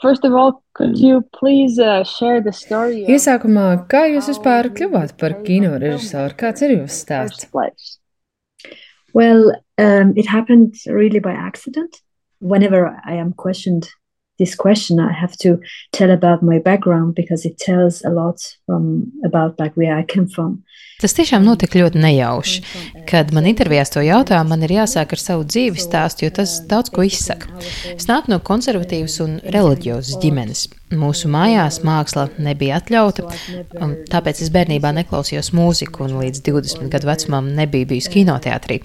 first of all, could you please uh, share the story? of Iesākumā, kā jūs how vispār you kļuvāt par started kino filming režisoru? Kāds ir in jūsu the stāsts? first place? Well, um, it happened really by accident. Whenever I am questioned this question, I have to tell about my background because it tells a lot from about like where I came from. Tas tiešām notika ļoti nejauši. Kad man intervijās to jautā, man ir jāsāk ar savu dzīves stāstu, jo tas daudz ko izsaka. Es nāku no konservatīvas un reliģiozas ģimenes. Mūsu mājās māksla nebija atļauta, tāpēc es bērnībā neklausījos mūziku un līdz 20 gadu vecumam nebiju bijusi kinoteātrī.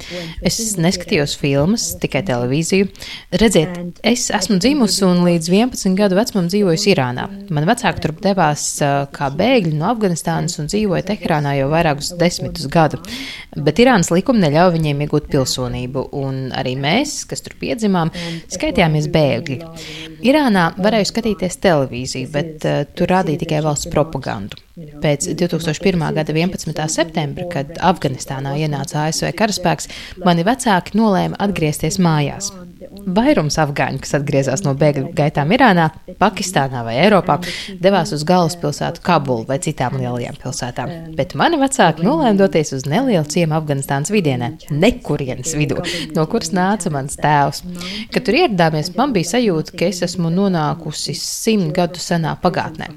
Es neskatījos filmas, tikai televīziju. Redziet, es esmu dzimusi un līdz 11 gadu vecumam dzīvojusi Irānā. Man vecāki tur devās ā, kā bēgļi no Afganistānas un dzīvoja Teherānā jau vairākus desmitus gadu. Bet Irānas likumi neļauj viņiem iegūt pilsonību, un arī mēs, kas tur piedzimām, skaitījāmies bēgļi. Irānā varēja skatīties televīziju, bet uh, tur rādīja tikai valsts propagandu. Pēc 2001. gada 11. septembra, kad Afganistānā ienāca ASV karaspēks, mani vecāki nolēma atgriezties mājās. Vairums afgāņu, kas atgriezās no bēgļu gaitām Irānā, Pakistānā vai Eiropā, devās uz galvaspilsētu Kabulu vai citām lielajām pilsētām. Bet mani vecāki nolēma doties uz nelielu ciemu Afganistānas vidienē, nekurienes vidū, no kuras nāca mans tēvs. Kad tur ieradāmies, man bija sajūta, ka es esmu nonākusi simt gadu senā pagātnē.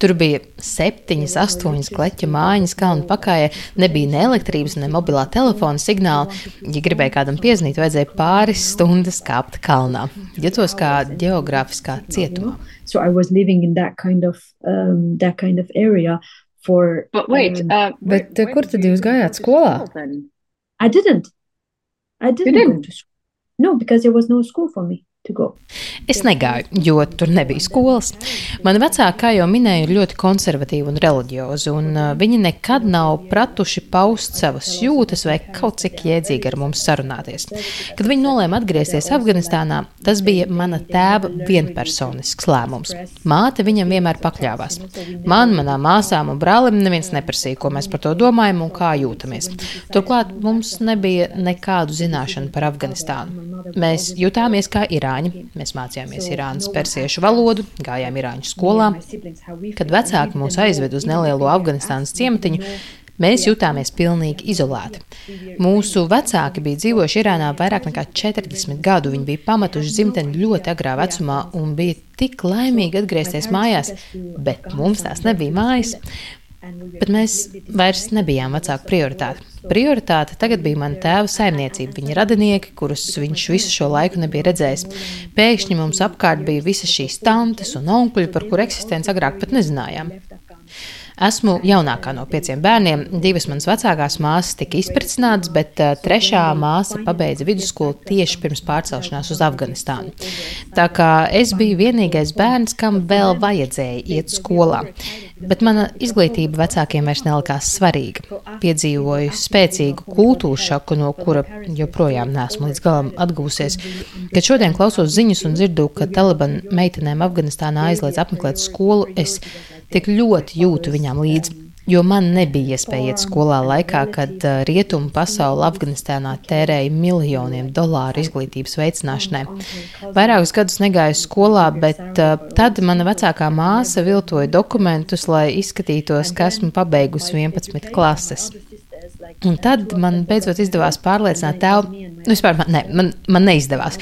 Tur bija septiņas, astoņas kleķa mājiņas, kalnu pakājē. Nebija ne elektrības, ne mobilā telefona signāla. Ja gribēja kādam piezvanīt, vajadzēja pāris stundas kāpt kalnā. Jutos kā geogrāfiskā cietumā. So I was living in that kind of um, that kind of area for. But wait, um, uh, Bet, where- uh, kur tad jūs you gājāt skolā? I didn't. I didn't, didn't? go to school. No, because there was no school for me. Es negāju, jo tur nebija skolas. Mani vecāki, kā jau minēju, ir ļoti konservatīvi un reliģiozi, un uh, viņi nekad nav pratuši paust savas jūtas vai kaut cik jēdzīgi ar mums sarunāties. Kad viņi nolēma atgriezties Afganistānā, tas bija mana tēva vienpersonisks lēmums. Māte viņam vienmēr pakļāvās. Man, manām māsām un brālim neviens neprasīja, ko mēs par to domājam un kā jūtamies. Turklāt mums nebija nekādu zināšanu par Afganistānu. Mēs jutāmies kā irāņi. Mēs mācījāmies Irānas persiešu valodu, gājām Irāņu skolā. Kad vecāki mūs aizved uz nelielo Afganistānas ciematiņu, mēs jutāmies pilnīgi izolēti. Mūsu vecāki bija dzīvojuši Irānā vairāk nekā 40 gadu. Viņi bija pametuši dzimteni ļoti agrā vecumā un bija tik laimīgi atgriezties mājās, bet mums tās nebija mājas. Bet mēs vairs nebijām vecāku prioritāte. Prioritāte tagad bija mana tēva saimniecība, viņa radinieki, kurus viņš visu šo laiku nebija redzējis. Pēkšņi mums apkārt bija visas šīs tantes un onkuļi, par kuru eksistenci agrāk pat nezinājām. Esmu jaunākā no pieciem bērniem. Divas manas vecākās māsas tika izpratinātas, bet uh, trešā māsa pabeidza vidusskolu tieši pirms pārcelšanās uz Afganistānu. Tā kā es biju vienīgais bērns, kam vēl vajadzēja iet skolā. Bet mana izglītība vecākiem vairs nelikās svarīga. Piedzīvoju spēcīgu kultūru šoku, no kura joprojām neesmu līdz galam atgūsies. Kad šodien klausos ziņas un dzirdu, ka Taliban meitenēm Afganistānā aizliedz apmeklēt skolu, es tik ļoti jūtu viņām līdzi. Jo man nebija iespēja iet skolā laikā, kad rietumu pasaule Afganistānā tērēja miljoniem dolāru izglītības veicināšanai. Vairākus gadus negāju skolā, bet tad mana vecākā māsa viltoja dokumentus, lai izskatītos, ka esmu pabeigusi 11 klases. Un tad man beidzot izdevās pārliecināt tēvu, nu, vispār man, ne, man, man neizdevās.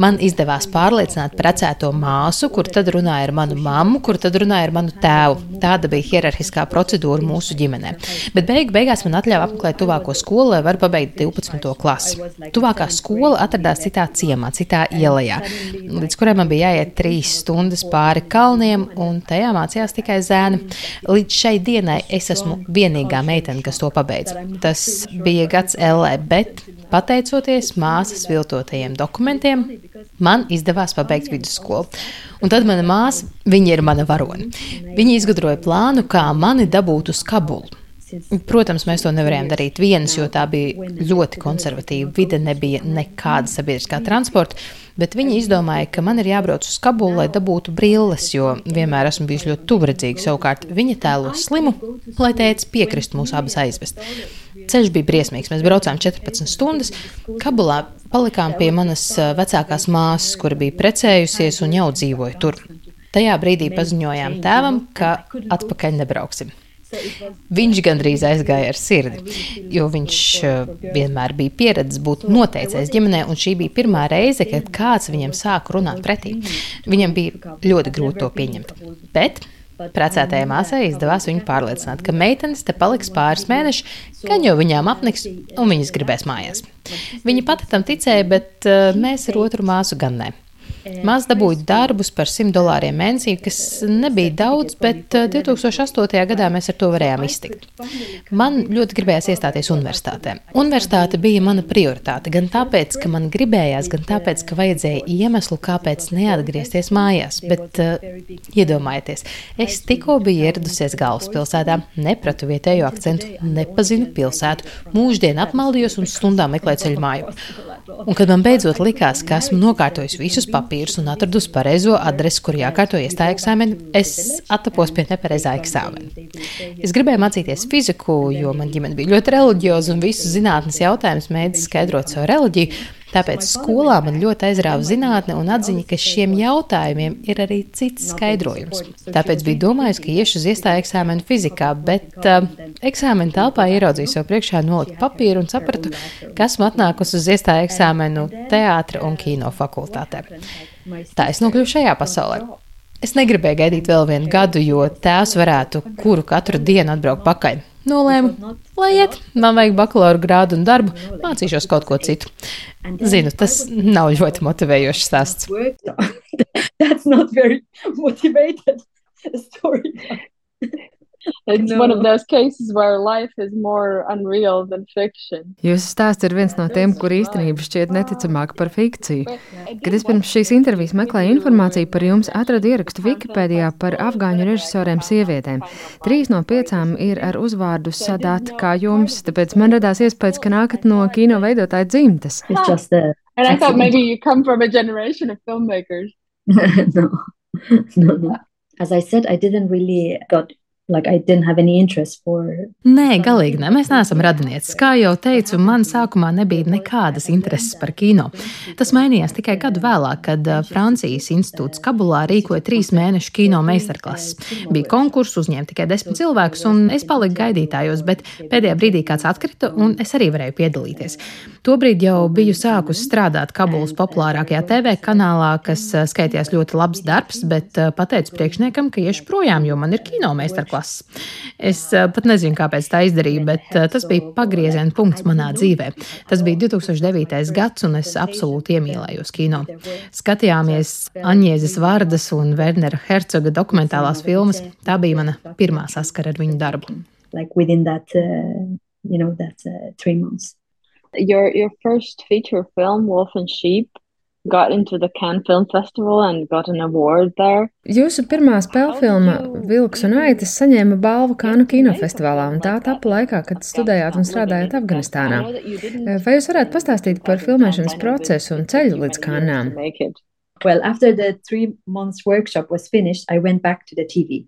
Man izdevās pārliecināt precēto māsu, kur tad runāja ar manu mammu, kur tad runāja ar manu tēvu. Tāda bija hierarhiskā procedūra mūsu ģimenē. Bet beig, beigās man atļāva apmeklēt tuvāko skolu, lai varētu pabeigt 12. klasi. Tuvākā skola atradās citā ciemā, citā ielā, līdz kurai man bija jāiet trīs stundas pāri kalniem, un tajā mācījās tikai zēni. Līdz šai dienai es esmu vienīgā meitene, kas to pabeidz. Tas bija gads LE, bet pateicoties māsas viltotajiem dokumentiem, man izdevās pabeigt vidusskolu. Un tad mana māsa, viņa ir mana varone. Viņa izgudroja plānu, kā mani dabūt uz Kabulu. Protams, mēs to nevarējām darīt vienas, jo tā bija ļoti konservatīva vide, nebija nekāda sabiedriskā transporta. Bet viņi izdomāja, ka man ir jābrauc uz Kabulu, lai dabūtu brilles, jo vienmēr esmu bijusi ļoti tuvredzīga. Savukārt viņa tēlo slimu, lai tēvs piekristu mūs abas aizvest. Ceļš bija briesmīgs. Mēs braucām 14 stundas. Kabulā palikām pie manas vecākās māsas, kura bija precējusies un jau dzīvoja tur. Tajā brīdī paziņojām tēvam, ka atpakaļ nebrauksim. Viņš gandrīz aizgāja ar sirdi, jo viņš vienmēr bija pieredzējis būt noteicējis ģimenē, un šī bija pirmā reize, kad kāds viņam sāka runāt pretī. Viņam bija ļoti grūti to pieņemt. Bet Precētajai māsai izdevās viņu pārliecināt, ka meitenes te paliks pāris mēnešus, gan jau viņām apniks un viņas gribēs mājās. Viņa pati tam ticēja, bet uh, mēs ar otru māsu gan ne. Maz dabūju darbus par 100 dolāriem mēnesī, kas nebija daudz, bet 2008. Eh, gadā mēs ar to varējām iztikt. Man ļoti gribējās iestāties universitātē. Universitāte bija mana prioritāte gan tāpēc, ka man gribējās, gan tāpēc, ka vajadzēja iemeslu, kāpēc neatgriezties mājās. Bet uh, iedomājieties, es tikko biju ieradusies galvaspilsētā, nepratu vietējo akcentu, nepazinu pilsētu, mūždien apmaldījos un stundām meklēju ceļu māju. Un kad man beidzot likās, ka esmu nokārtojis visus papīrus un atradusi pareizo adresi, kur jākārto iestāja eksāmeni, es attapos pie nepareizā eksāmena. Es gribēju mācīties fiziku, jo man ģimene bija ļoti reliģioza un visus zinātnes jautājumus mēģināja skaidrot savu reliģiju. Tāpēc skolā man ļoti aizrāva zinātne un atziņa, ka šiem jautājumiem ir arī cits skaidrojums. Tāpēc biju domājusi, ka iešu uz iestāju eksāmenu fizikā, bet uh, eksāmena telpā ieraudzīju sev priekšā nolikt papīru un sapratu, ka esmu atnākusi uz iestāju eksāmenu teātra un kino fakultātē. Tā es nokļuvu šajā pasaulē. Es negribēju gaidīt vēl vienu gadu, jo tēvs varētu kuru katru dienu atbraukt pakaļ. Nolēmu, lai iet, man vajag bakalaura grādu un darbu, mācīšos kaut ko citu. Zinu, tas nav ļoti motivējošs stāsts. That's not very motivated story. It's no. one of those cases where life is more unreal than fiction. Jūsu stāsts ir viens no tiem, kur īstenība šķiet neticamāka par fikciju. Kad es pirms šīs intervijas meklēju informāciju par jums, atradu ierakstu Wikipēdijā par afgāņu režisoriem sievietēm. Trīs no piecām ir ar uzvārdu Sadat kā jums, tāpēc man radās iespējas, ka nākat no kino veidotāja dzimtes. And I thought maybe you come from a generation of filmmakers. no, no, no. As I said, I didn't really got Like Nē, galīgi ne. Mēs neesam radinieces. Kā jau teicu, man sākumā nebija nekādas intereses par kino. Tas mainījās tikai gadu vēlāk, kad uh, Francijas institūts Kabulā rīkoja trīs mēnešu kino meistarklases. Bija konkurss, uzņēma tikai desmit cilvēkus, un es paliku gaidītājos, bet pēdējā brīdī kāds atkrita, un es arī varēju piedalīties. Tobrīd jau biju sākusi strādāt Kabulas populārākajā TV kanālā, kas uh, skaitījās ļoti labs darbs, bet uh, pateicu priekšniekam, ka iešu projām, jo man ir kino meistarklase klases. Es eh, pat nezinu, kāpēc tā izdarīju, bet eh, tas bija pagrieziena punkts manā dzīvē. Tas bija 2009. gads, un es absolūti iemīlējos kino. Skatījāmies Aņēzes Vārdas un Wernera Hercoga dokumentālās filmas. Tā bija mana pirmā saskara ar viņu darbu. Like within that, uh, you know, that uh, three months. Your your first feature film, Wolf and Sheep, got into the Cannes Film Festival and got an award there. Jūsu pirmā spēļu filma Vilks un Aitas saņēma balvu Kānu kinofestivālā, un tā tapa laikā, kad studējāt un strādājāt Afganistānā. Vai jūs varētu pastāstīt par filmēšanas procesu un ceļu līdz Kānām? Well, after the three months workshop was finished, I went back to the TV.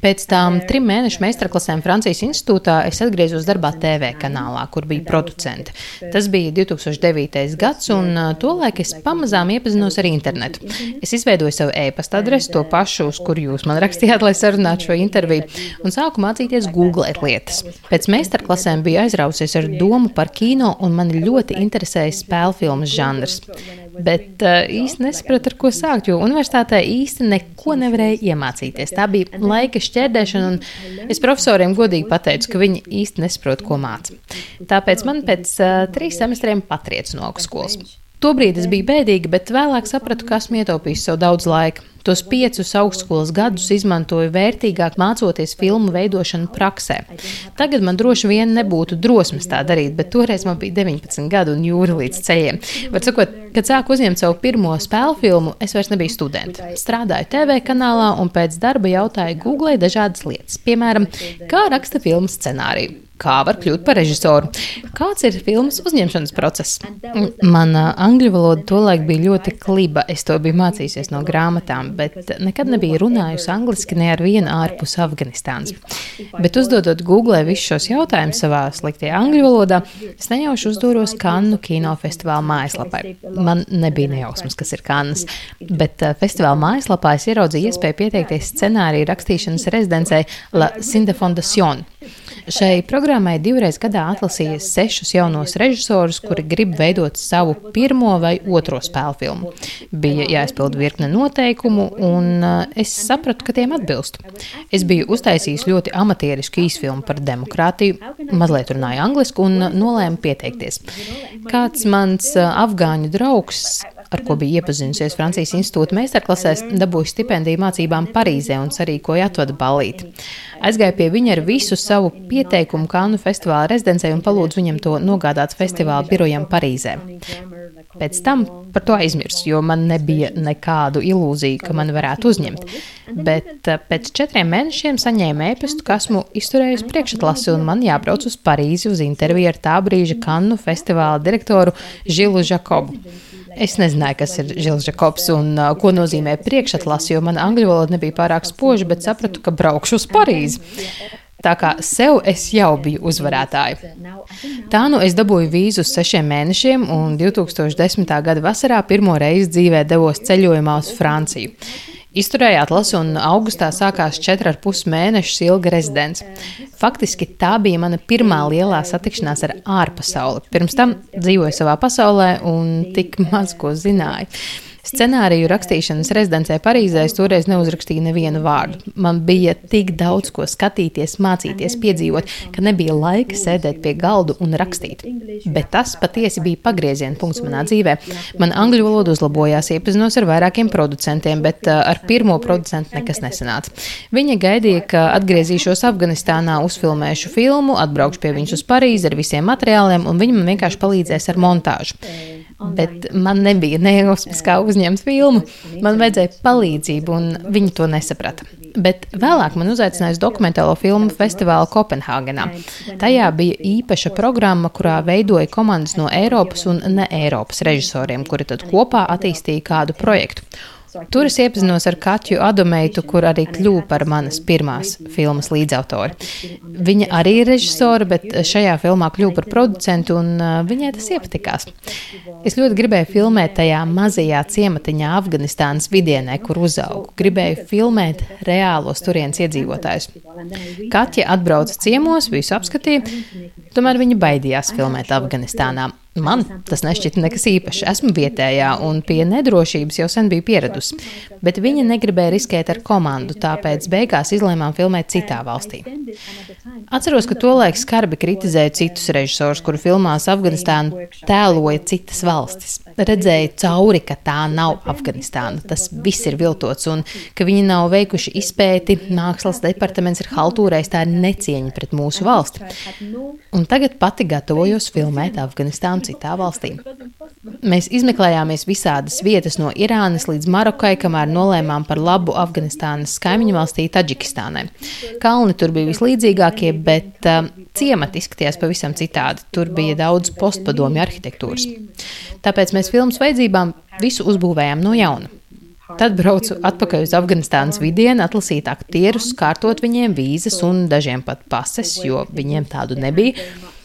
Pēc tām trim mēnešu meistarklasēm Francijas institūtā es atgriezos darbā TV kanālā, kur bija producenti. Tas bija 2009. gads, un tolaik es pamazām iepazinos ar internetu. Es izveidoju savu e-pasta adresi, to pašu, uz kuru jūs man rakstījāt, lai sarunātu šo interviju, un sāku mācīties googlēt lietas. Pēc meistarklasēm biju aizrausies ar domu par kino, un mani ļoti interesēja spēļu filmas žanrs. Bet uh, īsti nesapratu, ar ko sākt, jo universitātē īsti neko nevarēja iemācīties iemācīties. Tā bija laika šķērdēšana, un es profesoriem godīgi pateicu, ka viņi īsti nesaprot, ko māca. Tāpēc man pēc uh, trīs semestriem patriec no augstskolas. Tobrīd es biju bēdīga, bet vēlāk sapratu, ka esmu ietaupījis sev daudz laika. Tos piecus augstskolas gadus izmantoju vērtīgāk mācoties filmu veidošanu praksē. Tagad man droši vien nebūtu drosmes tā darīt, bet toreiz man bija 19 gadi un jūra līdz ceļiem. Var sakot, kad sāku uzņemt savu pirmo spēļu filmu, es vairs nebiju students. Strādāju TV kanālā un pēc darba jautāju Google dažādas lietas, piemēram, kā raksta filmu scenāriju. Kā var kļūt par režisoru? Kāds ir filmas uzņemšanas process? Mana angļu valoda tolaik bija ļoti kliba. Es to biju mācījusies no grāmatām, bet nekad nebiju runājusi angliski ne ar vienu ārpus Afganistānas. Bet uzdodot Google visus šos jautājumus savā sliktajā angļu valodā, es nejauši uzdūros Kannu kinofestivāla mājaslapai. Man nebija nejausmas, kas ir Kannas, bet festivāla mājaslapā es ieraudzīju iespēju pieteikties scenāriju rakstīšanas rezidencē La Sindefondation. Šai programmai divreiz gadā atlasīja sešus jaunos režisorus, kuri grib veidot savu pirmo vai otro spēļu filmu. Bija jāizpild virkne noteikumu, un uh, es sapratu, ka tiem atbilstu. Es biju uztaisījis ļoti amatierisku īsfilmu par demokrātiju, mazliet runāju angliski un nolēmu pieteikties. Kāds mans uh, afgāņu draugs ar ko bija iepazinusies Francijas institūta meistarklasēs, dabūja stipendiju mācībām Parīzē un sarīkoja atvadu balīti. Aizgāju pie viņa ar visu savu pieteikumu Kānu festivāla rezidencē un palūdzu viņam to nogādāt festivāla birojam Parīzē. Pēc tam par to aizmirsu, jo man nebija nekādu ilūziju, ka man varētu uzņemt. Bet eh, pēc četriem mēnešiem saņēmu ēpastu, ka esmu izturējusi priekšatlasi un man jābrauc uz Parīzi uz interviju ar tā brīža Kannu festivāla direktoru Žilu Žakobu. Es nezināju, kas ir Žils Žakobs un uh, ko nozīmē priekšatlase, jo mana angļu valoda nebija pārāk spoža, bet sapratu, ka braukšu uz Parīzi. Tā kā sev es jau biju uzvarētāja. Tā nu es dabūju vīzu uz sešiem mēnešiem, un 2010. gada vasarā pirmo reizi dzīvē devos ceļojumā uz Franciju. Izturēju atlasi, un augustā sākās 4,5 mēnešus ilga rezidents. Faktiski tā bija mana pirmā lielā satikšanās ar ārpasauli. Pirms tam dzīvoju savā pasaulē un tik maz ko zināju. Scenāriju rakstīšanas rezidencē Parīzē es toreiz neuzrakstīju nevienu vārdu. Man bija tik daudz ko skatīties, mācīties, piedzīvot, ka nebija laika sēdēt pie galda un rakstīt. Bet tas patiesi bija pagrieziena punkts manā dzīvē. Man angļu valoda uzlabojās, iepazinos ar vairākiem producentiem, bet uh, ar pirmo producentu nekas nesanāca. Viņa gaidīja, ka atgriezīšos Afganistānā, uzfilmēšu filmu, atbraukšu pie viņus uz Parīzi ar visiem materiāliem, un viņi man vienkārši palīdzēs ar montāžu. Bet man nebija nejausmas, kā uzņemt filmu. Man vajadzēja palīdzību, un viņi to nesaprata. Bet vēlāk man uzaicināja uz dokumentālo filmu festivālu Kopenhāgenā. Tajā bija īpaša programma, kurā veidoja komandas no Eiropas un ne Eiropas režisoriem, kuri tad kopā attīstīja kādu projektu. Tur es iepazinos ar Katju Adomeitu, kur arī kļuva par manas pirmās filmas līdzautori. Viņa arī ir režisore, bet šajā filmā kļuva par producentu, un uh, viņai tas iepatikās. Es ļoti gribēju filmēt tajā mazajā ciematiņā Afganistānas vidienē, kur uzaugu. Gribēju filmēt reālos turienes iedzīvotājus. Katja atbrauca ciemos, visu apskatīja, tomēr viņa baidījās filmēt Afganistānā. Man tas nešķita nekas īpašs. Esmu vietējā un pie nedrošības jau sen biju pieradusi. Bet viņa negribēja riskēt ar komandu, tāpēc beigās izlēmām filmēt citā valstī. Atceros, ka tolaik skarbi kritizēju citus režisorus, kuru filmās Afganistānu tēloja citas valstis. Redzēju cauri, ka tā nav Afganistāna. Tas viss ir viltots un ka viņi nav veikuši izpēti. Mākslas departaments ir haltūrējis tā necieņa pret mūsu valsti. Un tagad pati gatavojos filmēt Afganistānu citā valstī. Mēs izmeklējāmies visādas vietas no Irānas līdz Marokai, kamēr nolēmām par labu Afganistānas kaimiņu valstī Taģikistānai. Kalni tur bija vislīdzīgākie, bet uh, ciemati izskatījās pavisam citādi. Tur bija daudz postpadomju arhitektūras. Tāpēc mēs filmas vajadzībām visu uzbūvējām no jauna. Tad braucu atpakaļ uz Afganistānas vidienu, atlasīt aktierus, kārtot viņiem vīzas un dažiem pat pases, jo viņiem tādu nebija.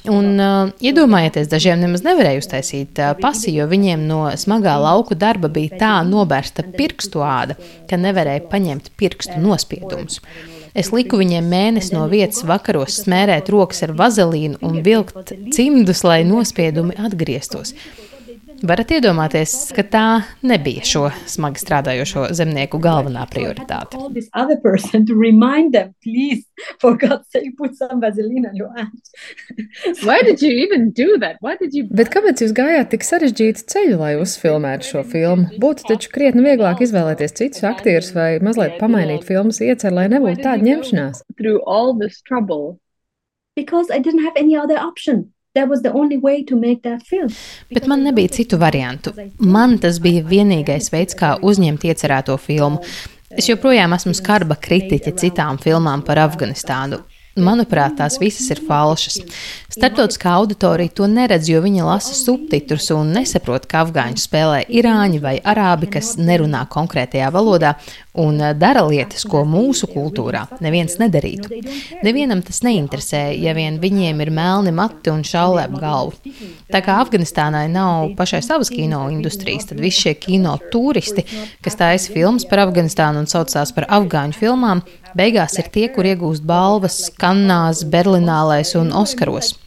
Un uh, iedomājieties, dažiem nemaz nevarēja uztaisīt uh, pasi, jo viņiem no smagā lauku darba bija tā nobērsta pirkstu āda, ka nevarēja paņemt pirkstu nospiedumus. Es liku viņiem mēnesi no vietas vakaros smērēt rokas ar vazelīnu un vilkt cimdus, lai nospiedumi atgrieztos. Varat iedomāties, ka tā nebija šo smagi strādājošo zemnieku galvenā prioritāte. Bet kāpēc jūs gājāt tik sarežģītu ceļu, lai uzfilmētu šo filmu? Būtu taču krietni vieglāk izvēlēties citus aktierus vai mazliet pamainīt filmas ieceru, lai nebūtu tāda ņemšanās. Because I didn't have any other option. Bet man nebija citu variantu. Man tas bija vienīgais veids, kā uzņemt iecerēto filmu. Es joprojām esmu skarba kritiķe citām filmām par Afganistānu. Manuprāt, tās visas ir falšas. Startautiskā auditorija to neredz, jo viņi lasa subtitrus un nesaprot, ka afgāņu spēlē irāņi vai arābi, kas nerunā konkrētajā valodā un eh, dara lietas, ko mūsu kultūrā neviens nedarītu. Nevienam tas neinteresē, ja vien viņiem ir melni mati un šaulē ap galvu. Tā kā Afganistānai nav pašai savas kino industrijas, tad visi šie kino turisti, kas taisa filmas par Afganistānu un saucās par afgāņu filmām, beigās ir tie, kur iegūst balvas Kannās, Berlinālais un Oskaros.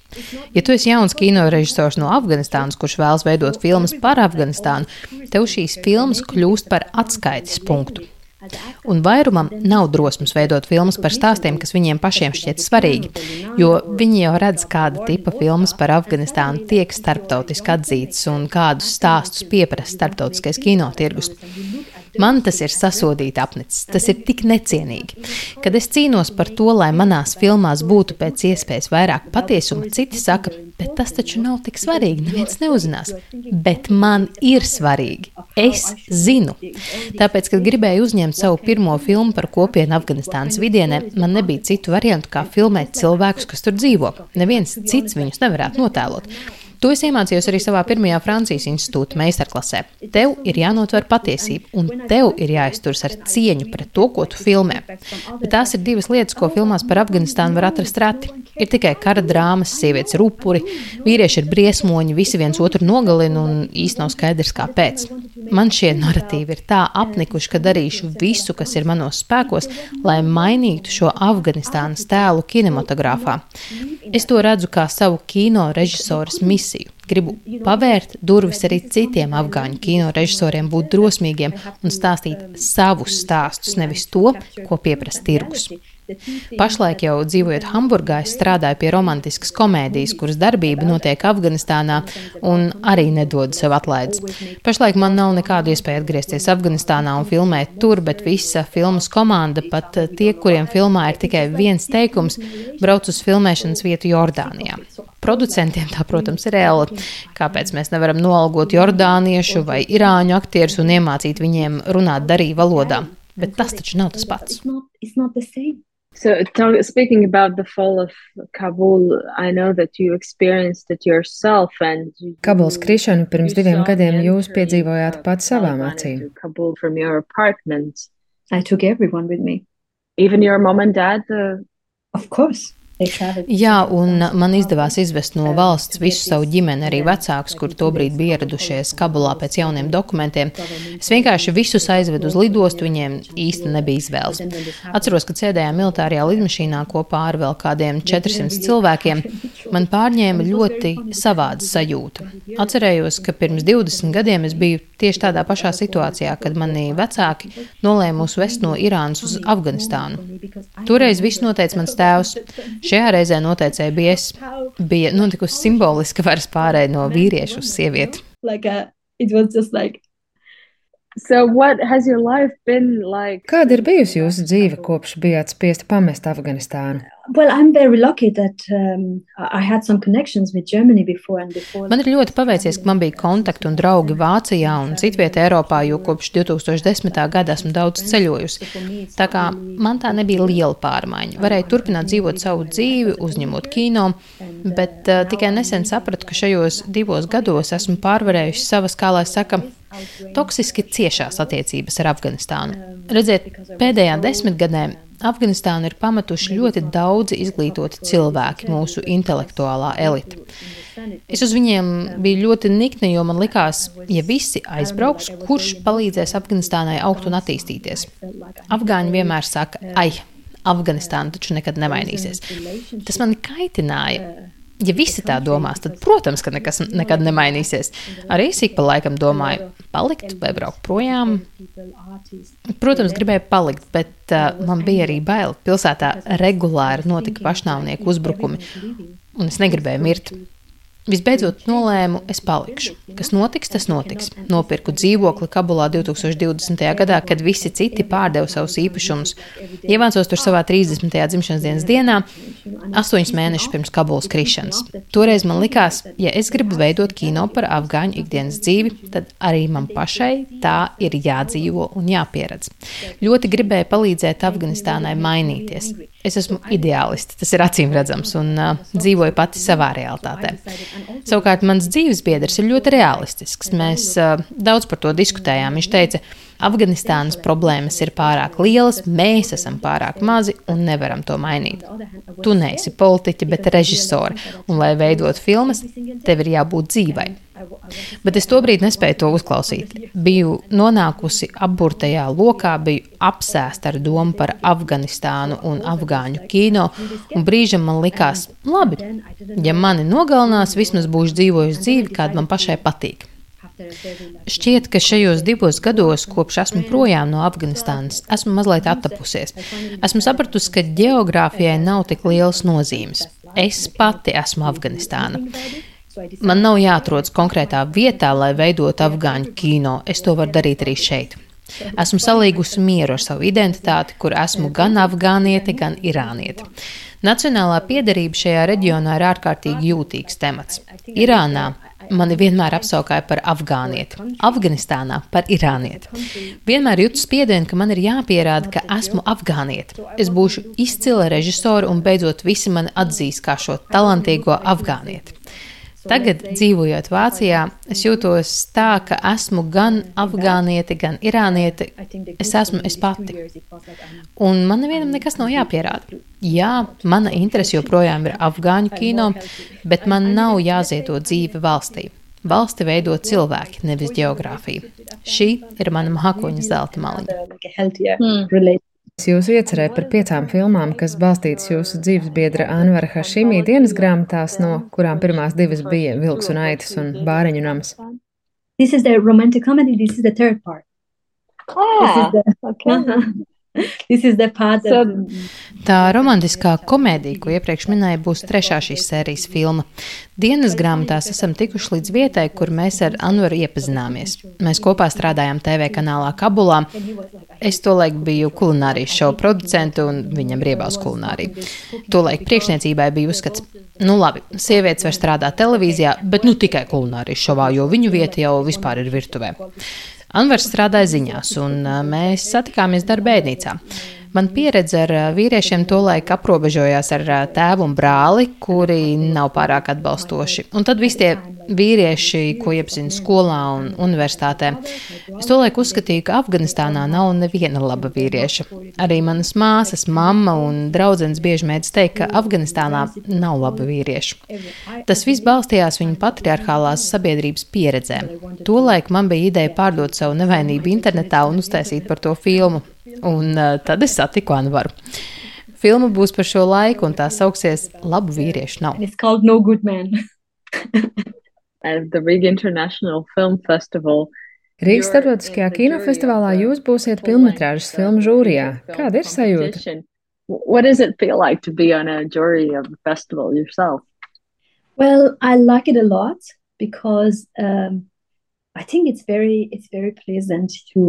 Ja tu esi jauns kino režisors no Afganistānas, kurš vēlas veidot filmas par Afganistānu, tev šīs filmas kļūst par atskaites punktu. Un vairumam nav drosmes veidot filmas par stāstiem, kas viņiem pašiem šķiet svarīgi, jo viņi jau redz, kāda tipa filmas par Afganistānu tiek starptautiski atzītas un kādus stāstus pieprasa starptautiskais kinotirgus. Man tas ir sasodīti apnicis. Tas ir tik necienīgi. Kad es cīnos par to, lai manās filmās būtu pēc iespējas vairāk patiesuma, citi saka, bet tas taču nav tik svarīgi. Neviens neuzinās. Bet man ir svarīgi. Es zinu. Tāpēc, kad gribēju uzņemt savu pirmo filmu par kopienu Afganistānas vidienē, man nebija citu variantu, kā filmēt cilvēkus, kas tur dzīvo. Neviens cits viņus nevarētu notēlot. To es iemācījos arī savā pirmajā Francijas institūta meistarklasē. Tev ir jānotver patiesība, un tev ir jāizturas ar cieņu pret to, ko tu filmē. Bet tās ir divas lietas, ko filmās par Afganistānu var atrast reti. Ir tikai kara drāmas, sievietes ir upuri, vīrieši ir briesmoņi, visi viens otru nogalina, un īsti nav skaidrs, kāpēc. Man šie narratīvi ir tā apnikuši, ka darīšu visu, kas ir manos spēkos, lai mainītu šo Afganistānas tēlu kinematogrāfā. Es to redzu kā savu kino režisoras misiju. Gribu pavērt durvis arī citiem afgāņu kino režisoriem, būt drosmīgiem un stāstīt savus stāstus, nevis to, ko pieprasa tirgus. Pašlaik jau dzīvojot Hamburgā, es strādāju pie romantiskas komēdijas, kuras darbība notiek Afganistānā un arī nedod sev atlaides. Pašlaik man nav nekādu iespēju atgriezties Afganistānā un filmēt tur, bet visa filmas komanda, pat tie, kuriem filmā ir tikai viens teikums, brauc uz filmēšanas vietu Jordānijā. Producentiem tā, protams, ir ēla. Kāpēc mēs nevaram noalgot jordāniešu vai irāņu aktierus un iemācīt viņiem runāt darī valodā? Bet tas taču nav tas pats. So, talk, speaking about the fall of Kabul, I know that you experienced it yourself. Kabuls krišanu pirms diviem gadiem jūs piedzīvojāt pats savām acīm. Kabul from your apartment. I took everyone with me. Even your mom and dad? Uh... Of course. Jā, un man izdevās izvest no valsts visu savu ģimeni, arī vecākus, kuri tobrīd bija ieradušies Kabulā pēc jauniem dokumentiem. Es vienkārši visus aizvedu uz lidostu, viņiem īsti nebija izvēles. Atceros, ka sēdējām militārajā lidmašīnā kopā ar vēl kādiem 400 cilvēkiem. Man pārņēma ļoti savāda sajūta. Atcerējos, ka pirms 20 gadiem es biju tieši tādā pašā situācijā, kad mani vecāki nolēma mūs vest no Irānas uz Afganistānu. Toreiz viss noteica mans tēvs. Šajā reizē noteicēja bija es. Bija notikusi simboliska varas pārēja no vīriešu uz sievieti. Like a, it was just like So like? Kāda ir bijusi jūsu dzīve kopš bijāt spiesti pamest Afganistānu? Well, I'm very lucky that um, I had some connections with Germany before and before. Man ir ļoti paveicies, ka man bija kontakti un draugi Vācijā un citvietē Eiropā, jo kopš 2010. gada esmu daudz ceļojusi. Tā kā man tā nebija liela pārmaiņa. Varēju turpināt dzīvot savu dzīvi, uzņemot kino, bet uh, tikai nesen sapratu, ka šajos divos gados esmu pārvarējusi savas, kā lai saka, toksiski ciešās attiecības ar Afganistānu. Redziet, pēdējā desmitgadē Afganistānu ir pametuši ļoti daudzi izglītoti cilvēki, mūsu intelektuālā elite. Es uz viņiem biju ļoti nikni, jo man likās, ja visi aizbrauks, kurš palīdzēs Afganistānai augt un attīstīties. Afgāņi vienmēr saka, ai, Afganistāna taču nekad nemainīsies. Tas man kaitināja ja visi tā domās, tad, protams, ka nekas nekad nemainīsies. Arī es ik pa laikam domāju, palikt vai braukt projām. Protams, gribēju palikt, bet uh, man bija arī bail. Pilsētā regulāri notika pašnāvnieku uzbrukumi, un es negribēju mirt. Visbeidzot, nolēmu, es palikšu. Kas notiks, tas notiks. Nopirku dzīvokli Kabulā 2020. gadā, kad visi citi pārdeva savus īpašumus. Ievācos tur savā 30. dzimšanas dienas dienā, astoņus mēnešus pirms Kabulas krišanas. Toreiz man likās, ja es gribu veidot kino par afgāņu ikdienas dzīvi, tad arī man pašai tā ir jādzīvo un jāpieredz. Ļoti gribēju palīdzēt Afganistānai mainīties. Es esmu ideālists, tas ir acīm redzams, un uh, dzīvoju pati savā realitātē. Savukārt, mans dzīves biedrs ir ļoti realistisks. Mēs uh, daudz par to diskutējām. Viņš teica, Afganistānas problēmas ir pārāk lielas, mēs esam pārāk mazi un nevaram to mainīt. Tu neesi politiķa, bet režisori, un, lai veidot filmas, tev ir jābūt dzīvai. Bet es tobrīd nespēju to uzklausīt. Biju nonākusi apburtajā lokā, biju apsēsta ar domu par Afganistānu un afgāņu kino, un brīžam man likās, labi, ja mani nogalinās, vismaz būšu dzīvojusi dzīvi, kāda man pašai patīk. Šķiet, ka šajos divos gados, kopš esmu projām no Afganistānas, esmu mazliet attapusies. Esmu sapratusi, ka geogrāfijai nav tik lielas nozīmes. Es pati esmu Afganistāna. Man nav jāatrodas konkrētā vietā, lai veidotu afgāņu kino. Es to varu darīt arī šeit. Esmu salīgusi mieru ar savu identitāti, kur esmu gan afgāniete, gan irāniete. Nacionālā piederība šajā reģionā ir ārkārtīgi jūtīgs temats. Irānā mani vienmēr apsaukāja par afgānieti, Afganistānā par irānieti. Vienmēr jūtu spiedienu, ka man ir jāpierāda, ka esmu afgānieti. Es būšu izcila režisora un beidzot visi mani atzīs kā šo talantīgo afgānieti. Tagad, dzīvojot Vācijā, es jūtos tā, ka esmu gan afgāniete, gan irāniete. Es esmu es pati. Un man nevienam nekas nav jāpierāda. Jā, mana interese joprojām ir afgāņu kino, bet man nav jāziedo dzīve valstī. Valsti veido cilvēki, nevis geogrāfija. Šī ir mana mākoņa zelta maliņa. Hmm. Jūsu iecerē par piecām filmām, kas balstītas jūsu dzīvesbiedra Anvara Hašimī dienas grāmatās, no kurām pirmās divas bija Vilks un Aitas un Bāriņu nams. This is the romantic comedy, this is the third part. Ah, this is the, okay. Tā romantiskā komēdija, ko iepriekš minēju, būs trešā šīs sērijas filma. Dienas grāmatās esam tikuši līdz vietai, kur mēs ar Anvaru iepazināmies. Mēs kopā strādājām TV kanālā Kabulā. Es tolaik biju kulinārijas šovu producentu un viņam riebās kulinārija. Tolaik priekšniecībai bija uzskats, nu labi, sievietes var strādāt televīzijā, bet nu tikai kulinārijas šovā, jo viņu vieta jau vispār ir virtuvē. Anvars strādāja ziņās, un mēs satikāmies darbēnīcā. Man pieredze ar vīriešiem tolaik aprobežojās ar tēvu un brāli, kuri nav pārāk atbalstoši. Un tad visi tie vīrieši, ko iepazinu skolā un universitātē. Es tolaik uzskatīju, ka Afganistānā nav neviena laba vīrieša. Arī manas māsas, mamma un draudzenes bieži mēdz teikt, ka Afganistānā nav laba vīrieša. Tas viss balstījās viņu patriarchālās sabiedrības pieredzē. Tolaik man bija ideja pārdot savu nevainību internetā un uztaisīt par to filmu. Un uh, tad es satiku Anvaru. Filma būs par šo laiku, un tā sauksies Labu vīriešu nav. It's called No Good Man. At the Riga International Film Festival. Rīgas starptautiskajā kinofestivālā jūs būsiet filmas filmu žūrijā. Kāda ir sajūta? What does it feel like to be on a jury of a festival yourself? Well, I like it a lot because um, Very, to,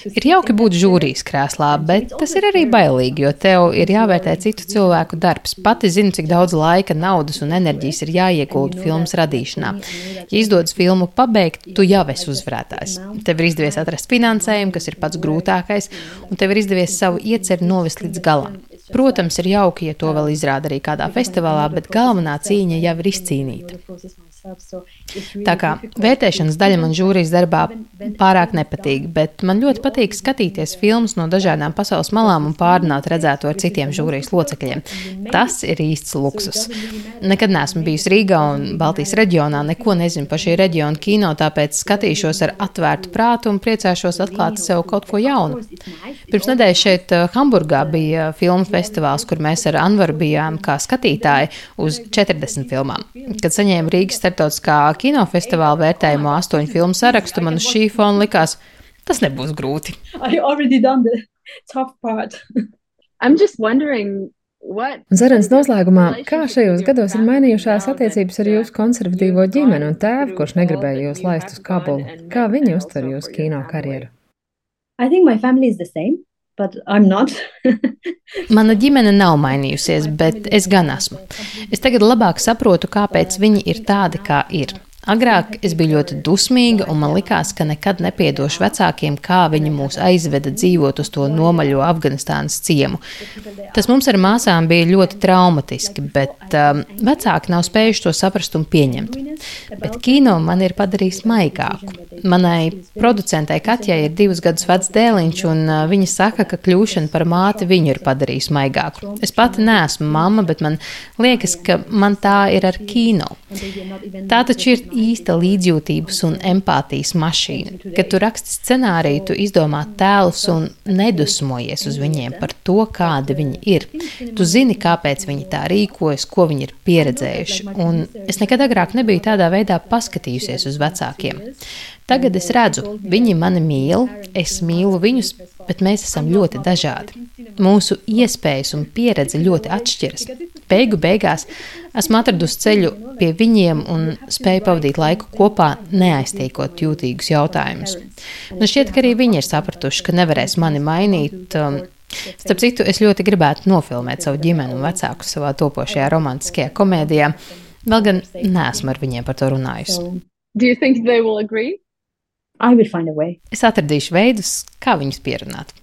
to ir jauki būt žūrijas krēslā, bet tas ir arī bailīgi, jo tev ir jāvērtē citu cilvēku darbs. Pati zinu, cik daudz laika, naudas un enerģijas ir jāiegulda filmas radīšanā. Ja izdodas filmu pabeigt, tu jau esi uzvarētājs. Tev ir izdevies atrast finansējumu, kas ir pats grūtākais, un tev ir izdevies savu ieceru novest līdz galam. Protams, ir jauki, ja to vēl izrāda arī kādā festivālā, bet galvenā cīņa jau ir izcīnīta. Tā kā vērtēšanas daļa man žūrijas darbā pārāk nepatīk, bet man ļoti patīk skatīties filmas no dažādām pasaules malām un pārunāt redzēto ar citiem žūrijas locekļiem. Tas ir īsts luksus. Nekad neesmu bijusi Rīgā un Baltijas reģionā, neko nezinu par šī reģiona kino, tāpēc skatīšos ar atvērtu prātu un priecāšos atklāt sev kaut ko jaunu. Pirms nedēļas šeit eh, Hamburgā bija filmu festivāls, kur mēs ar Anvaru bijām kā skatītāji uz 40 filmām. Kad saņēmu Rīgas starptautiskā kinofestivāla vērtējumu astoņu filmu sarakstu, man uz šī fona likās, tas nebūs grūti. Zarens noslēgumā, kā šajos gados ir mainījušās attiecības ar jūsu konservatīvo ģimeni un tēvu, kurš negribēja jūs laist uz Kabulu? Kā viņi uztver jūsu kino karjeru? I think my family is the same. Mana ģimene nav mainījusies, bet es gan esmu. Es tagad labāk saprotu, kāpēc viņi ir tādi, kā ir. Agrāk es biju ļoti dusmīga, un man likās, ka nekad nepiedošu vecākiem, kā viņi mūs aizveda dzīvot uz to nomaļo Afganistānas ciemu. Tas mums ar māsām bija ļoti traumatiski, bet um, vecāki nav spējuši to saprast un pieņemt. Bet kino man ir padarījis maigāku. Manai producentei Katjai ir divus gadus vecs dēliņš, un uh, viņa saka, ka kļūšana par māti viņu ir padarījusi maigāku. Es pati neesmu mamma, bet man liekas, ka man tā ir ar kino. Tā taču ir īsta līdzjūtības un empātijas mašīna. Kad tu raksti scenāriju, tu izdomā tēlus un nedusmojies uz viņiem par to, kādi viņi ir. Tu zini, kāpēc viņi tā rīkojas, ko viņi ir pieredzējuši. Un es nekad agrāk nebiju tādā veidā paskatījusies uz vecākiem. Tagad es redzu, viņi mani mīl, es mīlu viņus, bet mēs esam ļoti dažādi. Mūsu iespējas un pieredze ļoti atšķiras. Beigu beigās esmu atradusi ceļu pie viņiem un spēju pavadīt laiku kopā, neaiztiekot jūtīgus jautājumus. Man šķiet, ka arī viņi ir sapratuši, ka nevarēs mani mainīt. Um, Starp citu, es ļoti gribētu nofilmēt savu ģimeni un vecākus savā topošajā romantiskajā komēdijā. Vēl gan neesmu ar viņiem par to runājusi. I will find a way. Es atradīšu veidus, kā viņus pierunāt.